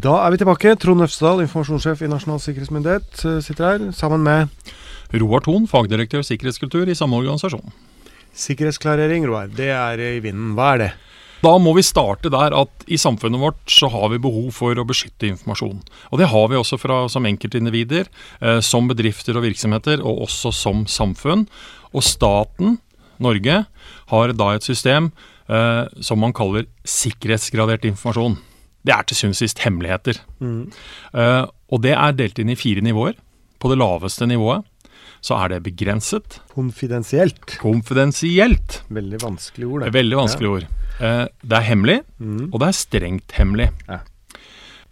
Da er vi tilbake. Trond Øfsedal, informasjonssjef i Nasjonal sikkerhetsmyndighet, eh, sitter her sammen med Roar Thon, fagdirektør sikkerhetskultur i samme organisasjon. Sikkerhetsklarering, Roar. Det er i vinden. Hva er det? Da må vi starte der at i samfunnet vårt så har vi behov for å beskytte informasjon. Og det har vi også fra, som enkeltindivider, eh, som bedrifter og virksomheter, og også som samfunn. Og staten, Norge, har da et system eh, som man kaller sikkerhetsgradert informasjon. Det er til syvende og sist hemmeligheter. Eh, og det er delt inn i fire nivåer. På det laveste nivået så er det begrenset, Konfidensielt. konfidensielt. Veldig vanskelig ord, Det veldig vanskelig ord. Uh, det er hemmelig, Mm. og det er strengt hemmelig. Ja.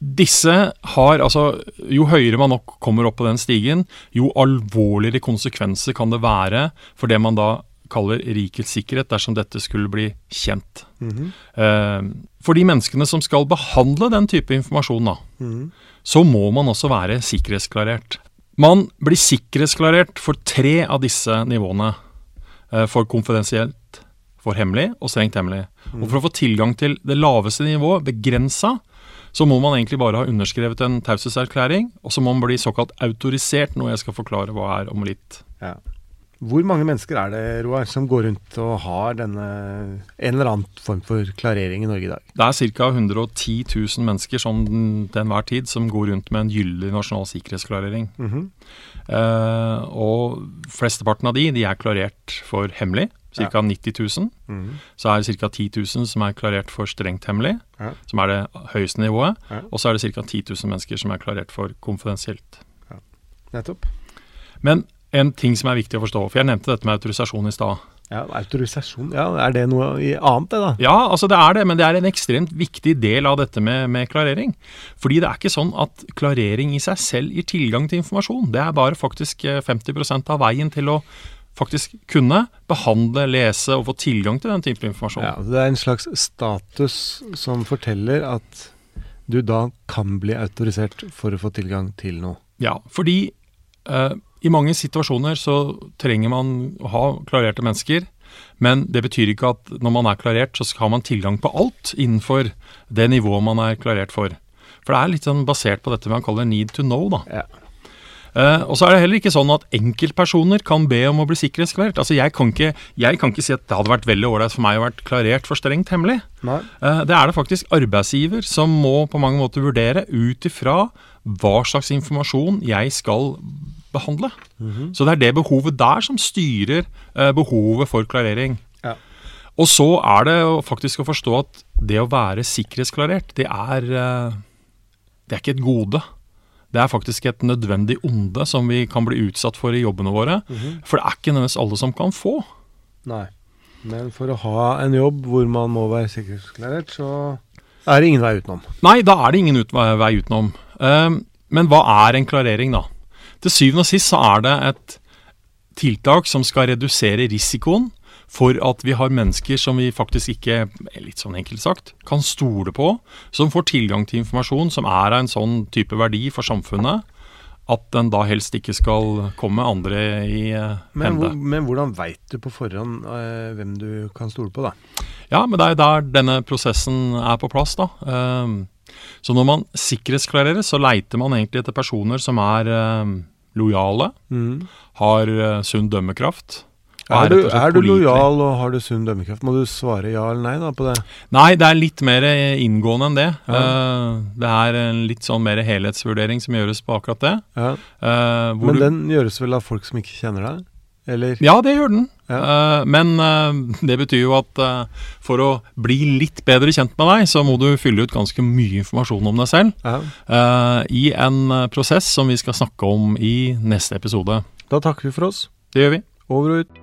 Disse har altså Jo høyere man nok kommer opp på den stigen, jo alvorligere konsekvenser kan det være for det man da kaller rikets sikkerhet, dersom dette skulle bli kjent. Mhm. Eh, for de menneskene som skal behandle den type informasjon, da, Mhm. så må man også være sikkerhetsklarert. Man blir sikkerhetsklarert for tre av disse nivåene. eh, For konfidensielt, for hemmelig og strengt hemmelig. Og For å få tilgang til det laveste nivået, begrensa, så må man egentlig bare ha underskrevet en taushetserklæring, og så må man bli såkalt autorisert, noe jeg skal forklare hva er om litt. Ja. Hvor mange mennesker er det, Roar, som går rundt og har denne en eller annen form for klarering i Norge i dag? Det er ca. 110 000 mennesker sånn til enhver tid som går rundt med en gyldig nasjonal sikkerhetsklarering. Mhm. Eh, og flesteparten av de, de er klarert for hemmelig, ca. 90 000. Mhm. Så er det ca. 10 000 som er klarert for strengt hemmelig, Ja. som er det høyeste nivået. Ja. Og så er det ca. 10 000 mennesker som er klarert for konfidensielt. Nettopp. Men en ting som er viktig å forstå, for jeg nevnte dette med autorisasjon i stad. Ja, Autorisasjon, ja, er det noe annet, det da? Ja, altså det er det, men det er en ekstremt viktig del av dette med, med klarering. Fordi det er ikke sånn at klarering i seg selv gir tilgang til informasjon. Det er bare faktisk eh, 50% av veien til å faktisk kunne behandle, lese og få tilgang til den type informasjon. Ja, Det er en slags status som forteller at du da kan bli autorisert for å få tilgang til noe. Ja, fordi eh, i mange situasjoner så trenger man å ha klarerte mennesker, men det betyr ikke at når man er klarert, så har man tilgang på alt innenfor det nivået man er klarert for. For det er litt sånn basert på dette man kaller need to know, da. Ja. Uh, og så er det heller ikke sånn at enkeltpersoner kan be om å bli sikkerhetsklarert. Altså jeg kan, ikke, jeg kan ikke si at det hadde vært veldig ålreit for meg å vært klarert for strengt hemmelig. Eh, Det er det faktisk arbeidsgiver som må på mange måter vurdere ut ifra hva slags informasjon jeg skal behandle. Så det er det behovet der som styrer eh, behovet for klarering. Ja. Og så er det faktisk å forstå at det å være sikkerhetsklarert, det er, eh, det er ikke et gode. Det er faktisk et nødvendig onde som vi kan bli utsatt for i jobbene våre. For det er ikke nødvendigvis alle som kan få. Nei. Men for å ha en jobb hvor man må være sikkerhetsklarert, så er det ingen vei utenom. Nei, da er det ingen ut vei utenom. Ehm, men hva er en klarering, da? Til syvende og sist så er det et tiltak som skal redusere risikoen for at vi har mennesker som vi faktisk ikke, litt sånn enkelt sagt, kan stole på, som får tilgang til informasjon som er av en sånn type verdi for samfunnet, at den da helst ikke skal komme andre i eh, Men, hende. men hvordan veit du på forhånd eh, hvem du kan stole på, da? Ja, men det er der denne prosessen er på plass, da. Ehm, Så når man sikkerhetsklarerer, så leiter man egentlig etter personer som er eh, lojale, har eh, sunn dømmekraft. Er, du, er du lojal og har du sunn dømmekraft? Må du svare ja eller nei da på det? Nei, det er litt mer eh, inngående enn det. Ja. Uh, det er en litt sånn mer helhetsvurdering som gjøres på akkurat det. Ja. Uh, Men du- den gjøres vel av folk som ikke kjenner deg? Eller? Ja, det gjør den. Ja. Uh, men uh, det betyr jo at uh, for å bli litt bedre kjent med deg, så må du fylle ut ganske mye informasjon om deg selv Ja. i en prosess som vi skal snakke om i neste episode. Da takker vi for oss. Det gjør vi. Over og ut.